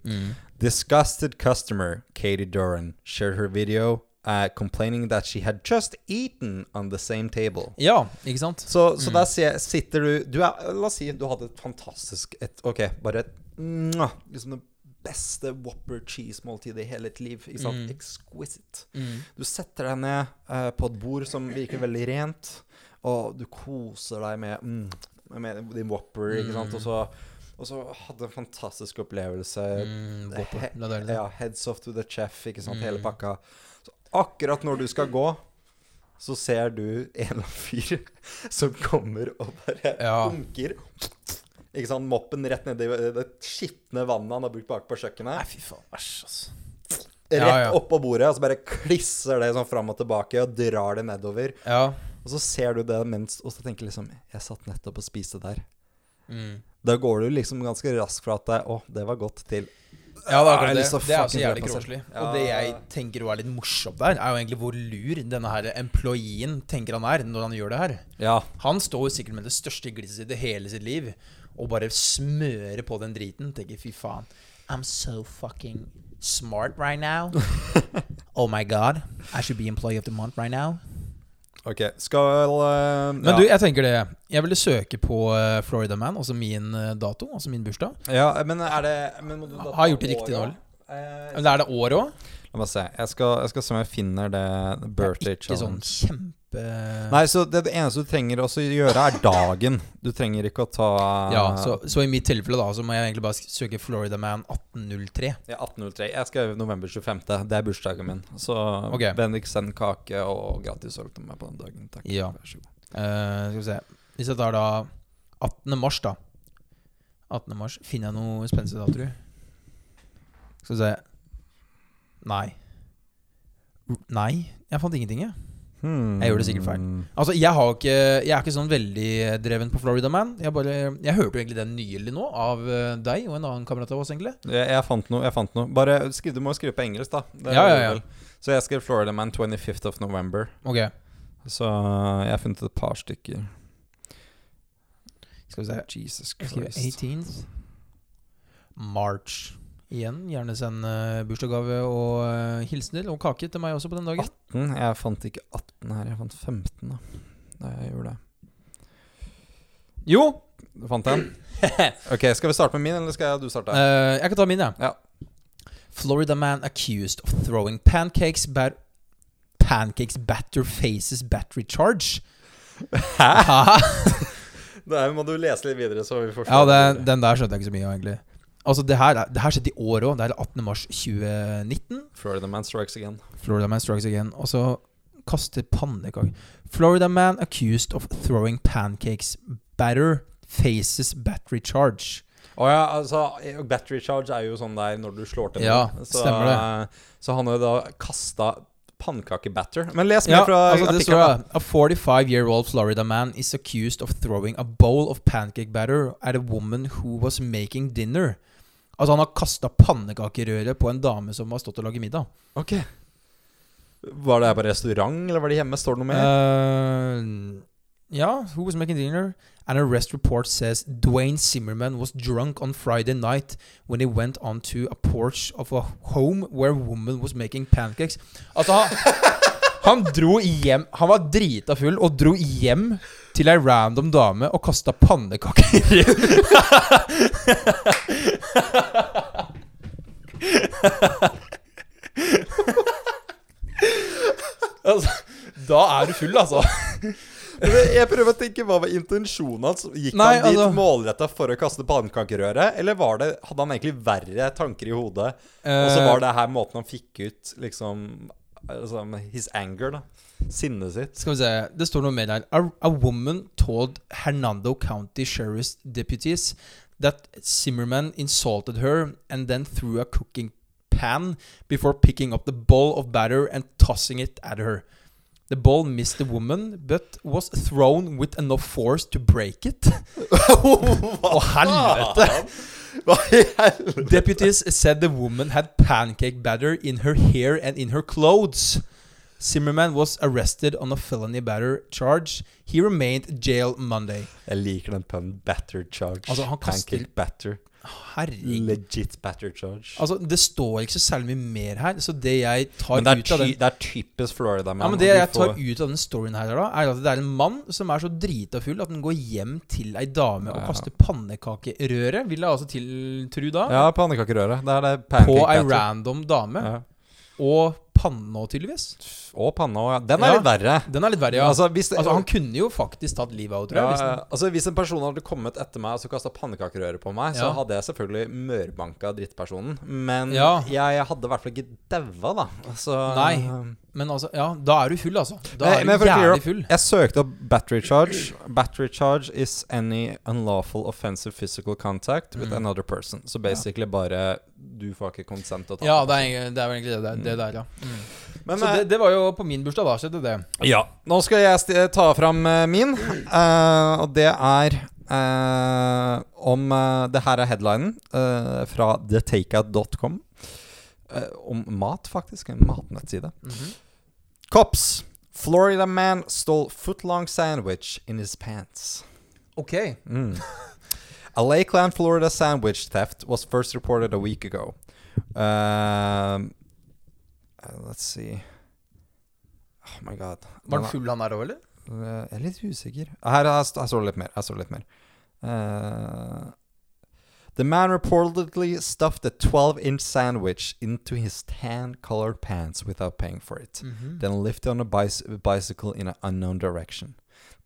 Disgusted customer Katie Doran shared her video uh, complaining that she had just eaten on the same table. Ja, ikke sant? Så, så der sitter du, du er, La oss si du hadde et fantastisk et, Ok, bare et Liksom det beste Whopper cheese-måltidet i hele ditt liv. Ikke sant? Mm. Exquisite. Mm. Du setter deg ned uh, på et bord som virker veldig rent, og du koser deg med, mm, med din Whopper, ikke sant? Og så, og så hadde en fantastisk opplevelse. Mm, he-. Ja, heads off to the chef, ikke sant? Mm. Hele pakka. Akkurat når du skal gå, så ser du en eller annen fyr som kommer og bare Ja. dunker ikke sant, moppen rett nedi det skitne vannet han har brukt bak på kjøkkenet. Nei, fy faen. Æsj, altså. Rett Ja, ja. oppå bordet, og så bare klisser det sånn fram og tilbake og drar det nedover. Ja. Og så ser du det mens Og så tenker du liksom Jeg satt nettopp og spiste der. Mm. Da går du liksom ganske raskt fra at det, Å, det var godt, til Ja, det er akkurat det. Det er så jævlig kråselig. Ja. Og det jeg tenker er litt morsomt der, er jo egentlig hvor lur denne her employeen tenker han er når han gjør det her. Ja. Han står jo sikkert med det største glisset i hele sitt liv og bare smører på den driten. Tenker fy faen. I'm so fucking smart right now. *laughs* oh my god. I should be employee of the month right now. Ok, skal uh, Men du, jeg tenker det. Jeg ville søke på eh, Florida Man, altså min eh, dato, altså min bursdag. Ja, men er det men må du Har jeg gjort det riktig nå? Eh, Eller er det år òg? La meg se. Jeg skal, jeg skal se om jeg finner det birthday Ikke sånn challenge. kjempe Nei, så det, det eneste du trenger også gjøre, er dagen. Du trenger ikke å ta Ja, så, så i mitt tilfelle da Så må jeg egentlig bare søke Florida Man 1803. Ja, 1803. Jeg skrev november 25. Det er bursdagen min. Så okay. Bendik, send kake og gratis gratissalg til meg på den dagen. Takk. Ja. Vær så god. Uh, skal vi se Hvis jeg tar da 18. mars, da. 18. mars Finner jeg noe spenstig da, tror du? Skal vi se Nei. Nei, jeg fant ingenting, jeg. Hmm. Jeg gjør det sikkert feil. Altså, jeg, har ikke, jeg er ikke sånn veldig dreven på Florida Man. Jeg, bare, jeg hørte jo egentlig den nylig nå, av eh, deg og en annen kamerat av oss, egentlig. Jeg, jeg fant noe. jeg fant noe Bare skriv, Du må skrive på engelsk, da. Det Ja, ja, ja. Så jeg skrev Florida Man 25th of November. Ok, Så jeg har funnet et par stykker. skal vi se. Jesus Christ. 18th March. Igjen, gjerne send uh, bursdagsgave og uh, hilsener og kake til meg også på den dagen. 18? Jeg fant ikke 18 her. Jeg fant 15, da. Da jeg gjorde det. Jo! Du fant den? *laughs* Ok, Skal vi starte med min, eller skal du starte? Uh, jeg kan ta min, jeg. Ja. Florida man accused of throwing pancakes bat Pancakes batter faces battery charge. Hæ? Da *laughs* må du lese litt videre, så vi forstår. ja, det. den der skjønte jeg ikke så mye av, egentlig. Altså, det her, er- det her skjedde i år òg. Det er 18. mars 2019. Florida Man strikes again. Florida man strikes again. Og så kaster pannekaker Florida man accused of throwing pancakes batter faces battery charge. Å ja, altså Battery charge er jo sånn der når du slår til Ja, så, stemmer det. eh, Så han har da kasta pannekakebatter. Men les mer Ja, fra altså det artikkelen. A 45-year-old Florida man is accused of throwing a bowl of pancake batter at a woman who was making dinner. Altså Han har kasta pannekakerøret på en dame som har stått og laget middag. Ok Var det her på restaurant, eller var det hjemme? Står det noe mer? Uh, ja, who was making dinner? An arrest report says Dwayne Zimmerman was drunk on Friday night when he went onto a porch of a home where a woman was making pancakes. Altså, han, *laughs* han dro hjem Han var drita full og dro hjem til ei random dame og kasta pannekaker. altså, da er du full, altså. Jeg prøver å tenke Hva var intensjonen hans? Gikk Nei, han dit altså- målretta for å kaste pannekakerøret? Eller var det, hadde han egentlig verre tanker i hodet? Og Eh, så var det her måten han fikk ut liksom altså, His anger, da. Sinnet sitt. Skal vi se, det står noe mer her. A, a woman told Hernando County Sheriff's deputies that Zimmerman insulted her and then threw a cooking pan before picking up the bowl of batter and tossing it at her. The ball missed the woman, but was thrown with enough force to break it. *laughs* Å, helvete! Deputies said the woman had pancake batter in her hair and in her clothes. Zimmerman was arrested on a felony batter charge. He remained jail Monday. Jeg liker den punnen. Batter charge. Altså, kaster- Pancake batter. Herregud. Legit batter charge. Altså, det står ikke så særlig mye mer her, så det jeg tar det ut av den det er typisk Florida. Man, ja, men Det jeg får... tar ut av den storyen her, da er at det er en mann som er så drita full at han går hjem til ei dame og Ja. kaster pannekakerøre, vil jeg altså til tru da, Ja, pannekakerøre. Det er det på ei random dame. Ja. Og panne òg, tydeligvis. Og panna òg, ja. Den er Ja. litt verre. Den er litt verre, ja. Altså, hvis det, Altså, han kunne jo faktisk tatt livet av henne, tror jeg. Hvis den, altså, hvis en person hadde kommet etter meg og kasta pannekakerøre på meg, så hadde jeg selvfølgelig mørbanka drittpersonen. Men Ja. jeg, jeg hadde i hvert fall ikke daua, da. Altså, Nei. men altså, ja, da er du full, altså. Da er men du jævlig full. Jeg søkte opp battery charge. Battery charge is any unlawful offensive physical contact with Mm. another person. Så basically bare Du får ikke konsent til å ta Ja, det er, det er egentlig det, der- det der, ja. Mm. Men, Så eh, det, det var jo på min bursdag, da. Skjedde det. Ja. Nå skal jeg ta fram eh, min, uh, og det er uh, om uh, Det her er headlinen fra thetakeout.com. Om mat, faktisk. En matnettside. Mhm. Cops. Florida man stole footlong sandwich in his pants. Ok. Mm. *laughs* A Lakeland, Florida sandwich theft was first reported a week ago. Um, let's see. Oh my god. Var han er- full, han der òg, eller? Eh, Jeg er litt usikker. Her, her, st- her står det litt mer. Her står det litt mer. Eh, the man reportedly stuffed a 12 inch sandwich into his tan colored pants without paying for it, Mhm. then lifted on a bicy- bicycle in an unknown direction.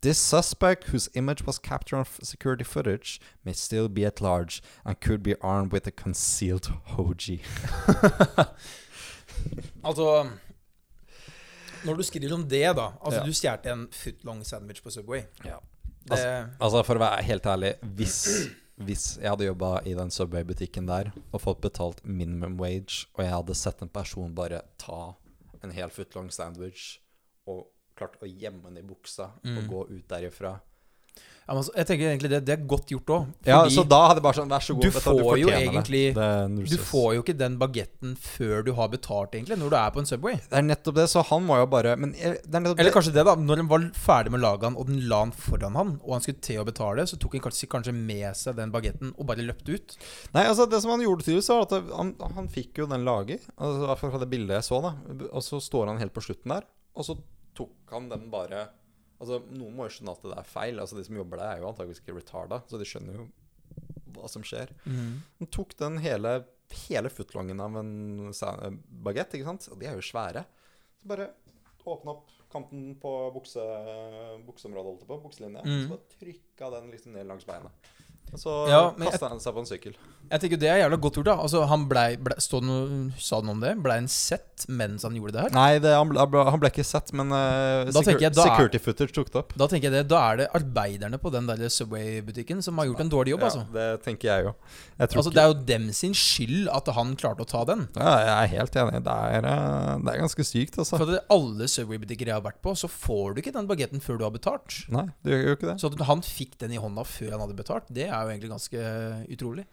This suspect, whose image was captured on security footage, may still be at large and could be armed with a concealed *laughs* hoji. *laughs* Altså Når du skriver om det, da Altså, Ja. du stjal en footlong sandwich på Subway. Ja. Det, Altså, for å være helt ærlig Hvis, hvis jeg hadde jobba i den Subway-butikken der og fått betalt minimum wage, og jeg hadde sett en person bare ta en hel footlong sandwich og klart å gjemme den i buksa og Mm. gå ut derifra ja, men jeg tenker egentlig det, det er godt gjort òg. Ja, så da hadde jeg bare sånn Vær så god, Du får jo egentlig- det. Det Du får jo ikke den bagetten før du har betalt, egentlig, når du er på en Subway. Det er nettopp det, så han må jo bare Men det er Eller kanskje det, da. Når han var ferdig med å lage den, og den la han foran han, og han skulle til å betale, så tok han kanskje, kanskje med seg den bagetten og bare løpte ut. Nei, altså Det som han gjorde tydeligvis, var at han, han fikk jo den laget. Altså, I hvert fall fra det bildet jeg så, da. Og så står han helt på slutten der, og så tok han den bare Altså, Noen må jo skjønne at det er feil. Altså, De som jobber der, er jo antakeligvis ikke retarda, så de skjønner jo hva som skjer. Han tok den hele, hele footlongen av en bagett, ikke sant? Og de er jo svære. Så bare åpna opp kanten på bukse, bukseområdet, holdt jeg på, bukselinja. Mm. Så bare trykka den liksom ned langs beinet. Og så Ja, kasta han seg på en sykkel. Jeg tenker Det er jævla godt gjort. da Altså Han ble, ble, stod noe, Sa han om det? Blei han sett mens han gjorde det her? Nei, det, han, ble, han ble ikke sett, men uh, secur jeg security er- footage tok det opp. Da tenker jeg det Da er det arbeiderne på den der Subway-butikken som har gjort en dårlig jobb. Ja, altså det tenker jeg jo. Jeg tror Altså ikke Det er jo dem sin skyld at han klarte å ta den. ja, Jeg er helt enig. Det er, eh, det er ganske sykt, altså. For at alle Subway-butikker jeg har vært på, så får du ikke den bagetten før du har betalt. Nei, det gjør jo ikke det. Så at han fikk den i hånda før han hadde betalt, det er jo egentlig ganske utrolig.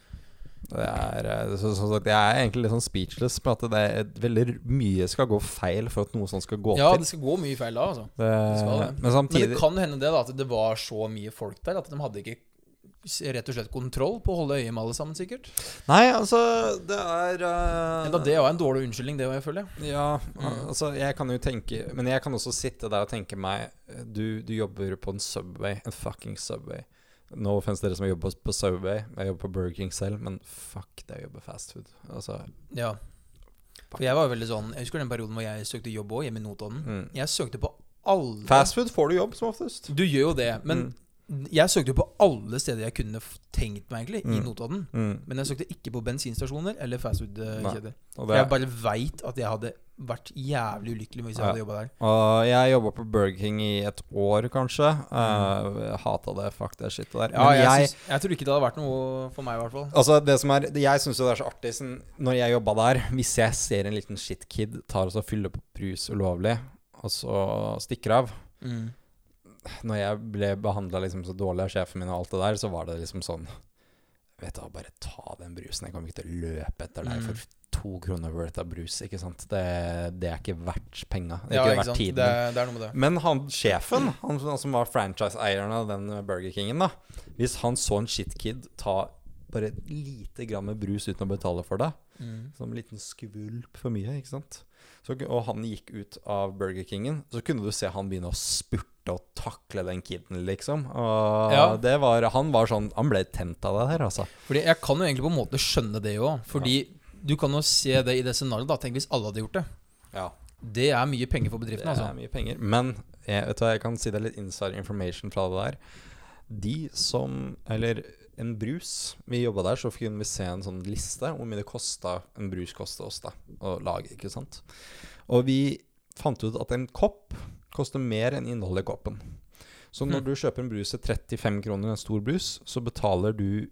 det er, eh, så, så, så, jeg er egentlig litt sånn speechless på at det er veldig mye skal gå feil for at noe sånt skal gå Ja, til. det skal gå mye feil da, altså. Det, skal det. men Men samtidig det kan hende det da at det var så mye folk der at de hadde ikke rett og slett kontroll på å holde øye med alle sammen, sikkert. Nei, altså, det er uh, Enda det er en dårlig unnskyldning, det òg, jeg føler. Ja, Mm. altså jeg kan jo tenke Men jeg kan også sitte der og tenke meg Du, du jobber på en Subway, en fucking Subway. No offense dere som jobber på, på Subway. Jeg jobber på Burger King selv, men fuck det å jobbe fast food. Altså Ja. For jeg var jo veldig sånn Jeg husker den perioden hvor jeg søkte jobb òg, hjemme i Notodden. mm. Jeg søkte på alle Fast food får du jobb, som oftest. Du gjør jo det, men jeg søkte jo på alle steder jeg kunne tenkt meg, egentlig, i Mm. Notodden. Mm. Men jeg søkte ikke på bensinstasjoner eller fastfood-kjeder. Og, For det, jeg bare veit at jeg hadde vært jævlig ulykkelig hvis jeg hadde jobba der. og jeg jobba på Burger King i et år, kanskje. Uh, Hata det. Fuck det shitet der. Ja, jeg, jeg, synes, jeg tror ikke det hadde vært noe for meg, i hvert fall. Altså det som er Jeg syns jo det er så artig sånn, Når jeg jobba der Hvis jeg ser en liten shitkid tar og så fyller på brus ulovlig og så stikker av. Mm. Når jeg ble behandla liksom så dårlig av sjefen min, og alt det der, så var det liksom sånn Vet du bare ta den brusen. Jeg kommer ikke til å løpe etter deg Mm. for to kroner worth av brus. Ikke sant? Det, det er ikke verdt penga. Det er Ja, ikke verdt tiden. Det, er- det er noe med det. Men han sjefen, han, han som var franchise-eieren av den Burger Kingen, da Hvis han så en shitkid ta bare et lite gram med brus uten å betale for det, Mm. som en liten skvulp for mye, ikke sant så, Og han gikk ut av Burger Kingen, så kunne du se han begynne å spurte og takle den kiden, liksom. Og Ja. det var Han var sånn Han ble tent av det her, altså. Fordi jeg kan jo egentlig på en måte skjønne det òg. Fordi du kan jo se det i det scenarioet. da Tenk hvis alle hadde gjort det. Ja. Det er mye penger for bedriften. Det bedriften, er altså. mye penger. Men jeg, vet du jeg kan si det er litt inside information fra det der. De som Eller en brus Vi jobba der, så kunne vi se en sånn liste hvor mye det kosta en brus kosta oss da å lage. ikke sant? Og vi fant ut at en kopp koster mer enn innholdet i koppen. Så når Hm. du kjøper en brus til 35 kroner, en stor brus, så betaler du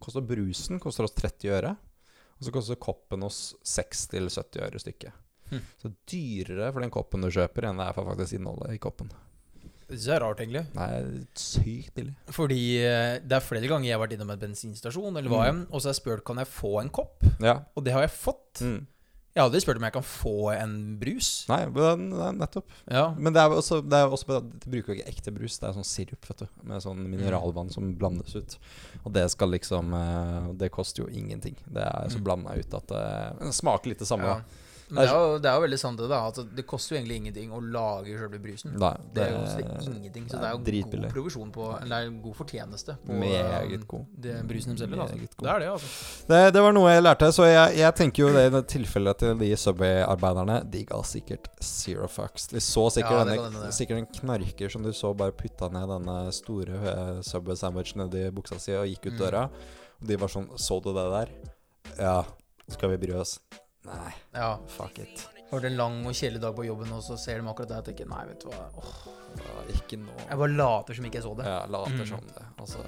koster Brusen koster oss 30 øre. Og så koster koppen oss 60-70 øre stykket. Hmm. Så dyrere for den koppen du kjøper, enn det er for faktisk innholdet i koppen. Det er rart, egentlig. Er sykt billig. Fordi eh, det er flere ganger jeg har vært innom en bensinstasjon, eller hva Mm. og så har jeg spurt kan jeg få en kopp. Ja. Og det har jeg fått. Mm. Jeg har aldri spurt om jeg kan få en brus. Nei, men er nettopp. Ja, Men det er også, det er også De bruker jo ikke ekte brus, det er sånn sirup, vet du. Med sånn mineralvann som blandes ut. Og det skal liksom eh, Det koster jo ingenting. Det er så Mm. blanda ut at det, det smaker litt det samme, ja. da. Men det er, jo, det er jo veldig sant, det. da At Det koster jo egentlig ingenting å lage sjølve brusen. Nei, Det er jo koster ingenting, så det er jo dritbillig. god provisjon på Eller er god fortjeneste på Meget god. det brusen de selger. Altså. God. Det er det, altså. Det, det var noe jeg lærte, så jeg, jeg tenker jo det i det tilfellet til de Subway-arbeiderne De ga sikkert zero fucks. De så sikkert, Ja, det denne, sikkert en knarker som du så bare putta ned denne store eh, Subway-sandwichen nedi buksa si og gikk ut Mm. døra. Og de var sånn Så du det der? Ja. Skal vi bry oss? Nei, Ja. fuck it. Har vært en lang og kjedelig dag på jobben, og så ser de akkurat det og tenker Nei, vet du hva. Åh, var ikke noe jeg bare later som ikke jeg så det. Ja, later Mm. som det. Altså,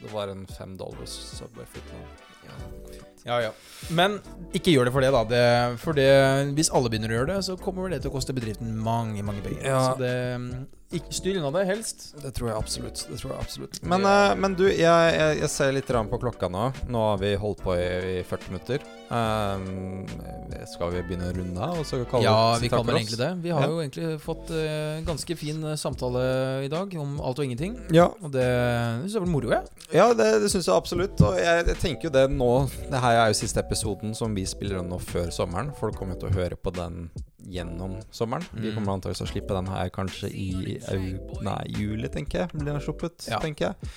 det var en fem dollars Subway. Ja, det går fint. Ja, ja. Men ikke gjør det for det, da. Det, for det, hvis alle begynner å gjøre det, så kommer det til å koste bedriften mange mange penger. Ja. Så det Styr unna det, helst. Det tror jeg absolutt. Det tror jeg absolutt Men, uh, men du, jeg, jeg, jeg ser litt på klokka nå. Nå har vi holdt på i, i 40 minutter. Um, skal vi begynne å runde av? Ja, vi kan vel egentlig det. Vi har Ja. jo egentlig fått en ganske fin samtale i dag om alt og ingenting. Ja, Og det syns jeg var moro, jeg. ja det, det syns jeg absolutt. Og jeg, jeg tenker jo det nå Det her er jo siste episoden som vi spiller nå før sommeren. Folk kommer jo til å høre på den gjennom sommeren. Vi Mm. kommer antakeligvis til å slippe den her kanskje i nei, juli, tenker jeg. Blir den sluppet, Ja. tenker jeg.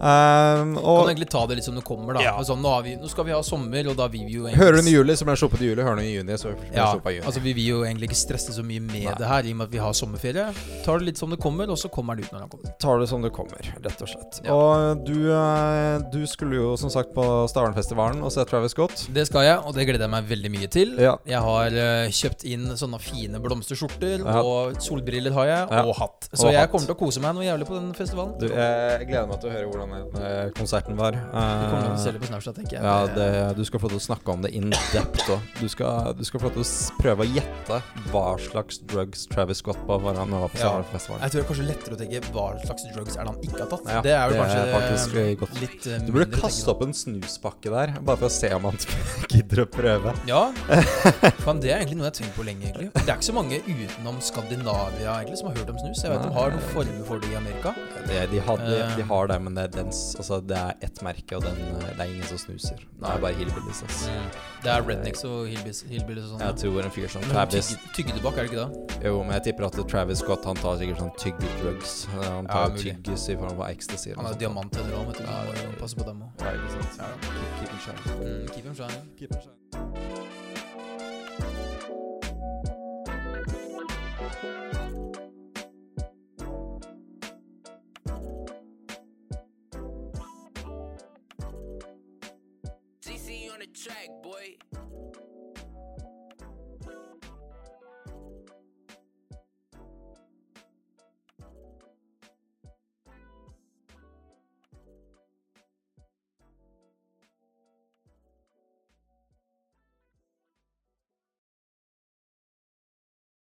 Ehm, Kan og egentlig ta det litt som det kommer, da. Ja. Altså, nå, har vi, nå skal vi ha sommer, og da vil vi jo egentlig Hører du den juli, så blir den sluppet i juli. Hører du i juni, så blir Ja, sluppet i juni. altså Vi vil jo egentlig ikke stresse så mye med Nei. det her, i og med at vi har sommerferie. Tar det litt som det kommer, og så kommer den ut når den kommer. tar det som det kommer, rett og slett. Ja. Og du, eh, du skulle jo som sagt på Stavernfestivalen og se Travis Scott. Det skal jeg, og det gleder jeg meg veldig mye til. Ja. Jeg har eh, kjøpt inn sånne fine blomsterskjorter, Ja. og solbriller har jeg, Ja. og hatt. Så Og jeg hatt. kommer til å kose meg noe jævlig på den festivalen. Du, jeg gleder meg til å høre hvordan eh, konserten var. Du kommer til å Eh, selge på Snapchat, tenker jeg. ja, det, du skal få til å snakke om det in depth òg. Du, du skal få til å prøve å gjette hva slags drugs Travis Scott på var han var på Ja. festivalen. Jeg tror det er kanskje lettere å tenke hva slags drugs er det han ikke har tatt. Ja, det er jo det er kanskje faktisk, eh, eh, godt. litt eh, Du burde kaste opp en snuspakke der, bare for å se om han *laughs* gidder å prøve. Ja, *laughs* Fan, det er egentlig noe jeg har tenkt på lenge. egentlig Det er ikke så mange utenom Skandinavia egentlig som har hørt om snus. Jeg vet de har noen former for det i Amerika. Det, de, hadde, Eh. de har det, men det dens, altså, det er ett merke, og den, eh, det er ingen som snuser. Det er bare hillbillies. ass. Det er rednecks og hillbillies, hillbillies og sånn. Jeg tror en fyr som Travis tygge- Tyggetobakk, er det ikke det? Jo, men jeg tipper at Travis Scott Han tar sikkert sånn tyggedrugs. Eh, Han tar ja, tyggis i form av ecstasy. Han har diamanttenner òg, vet du. Ja, må ja, jo ja. passe på dem òg. Ja, ikke sant. Keep him shiny. Mm, keep him shining. Keep it shiny. GC on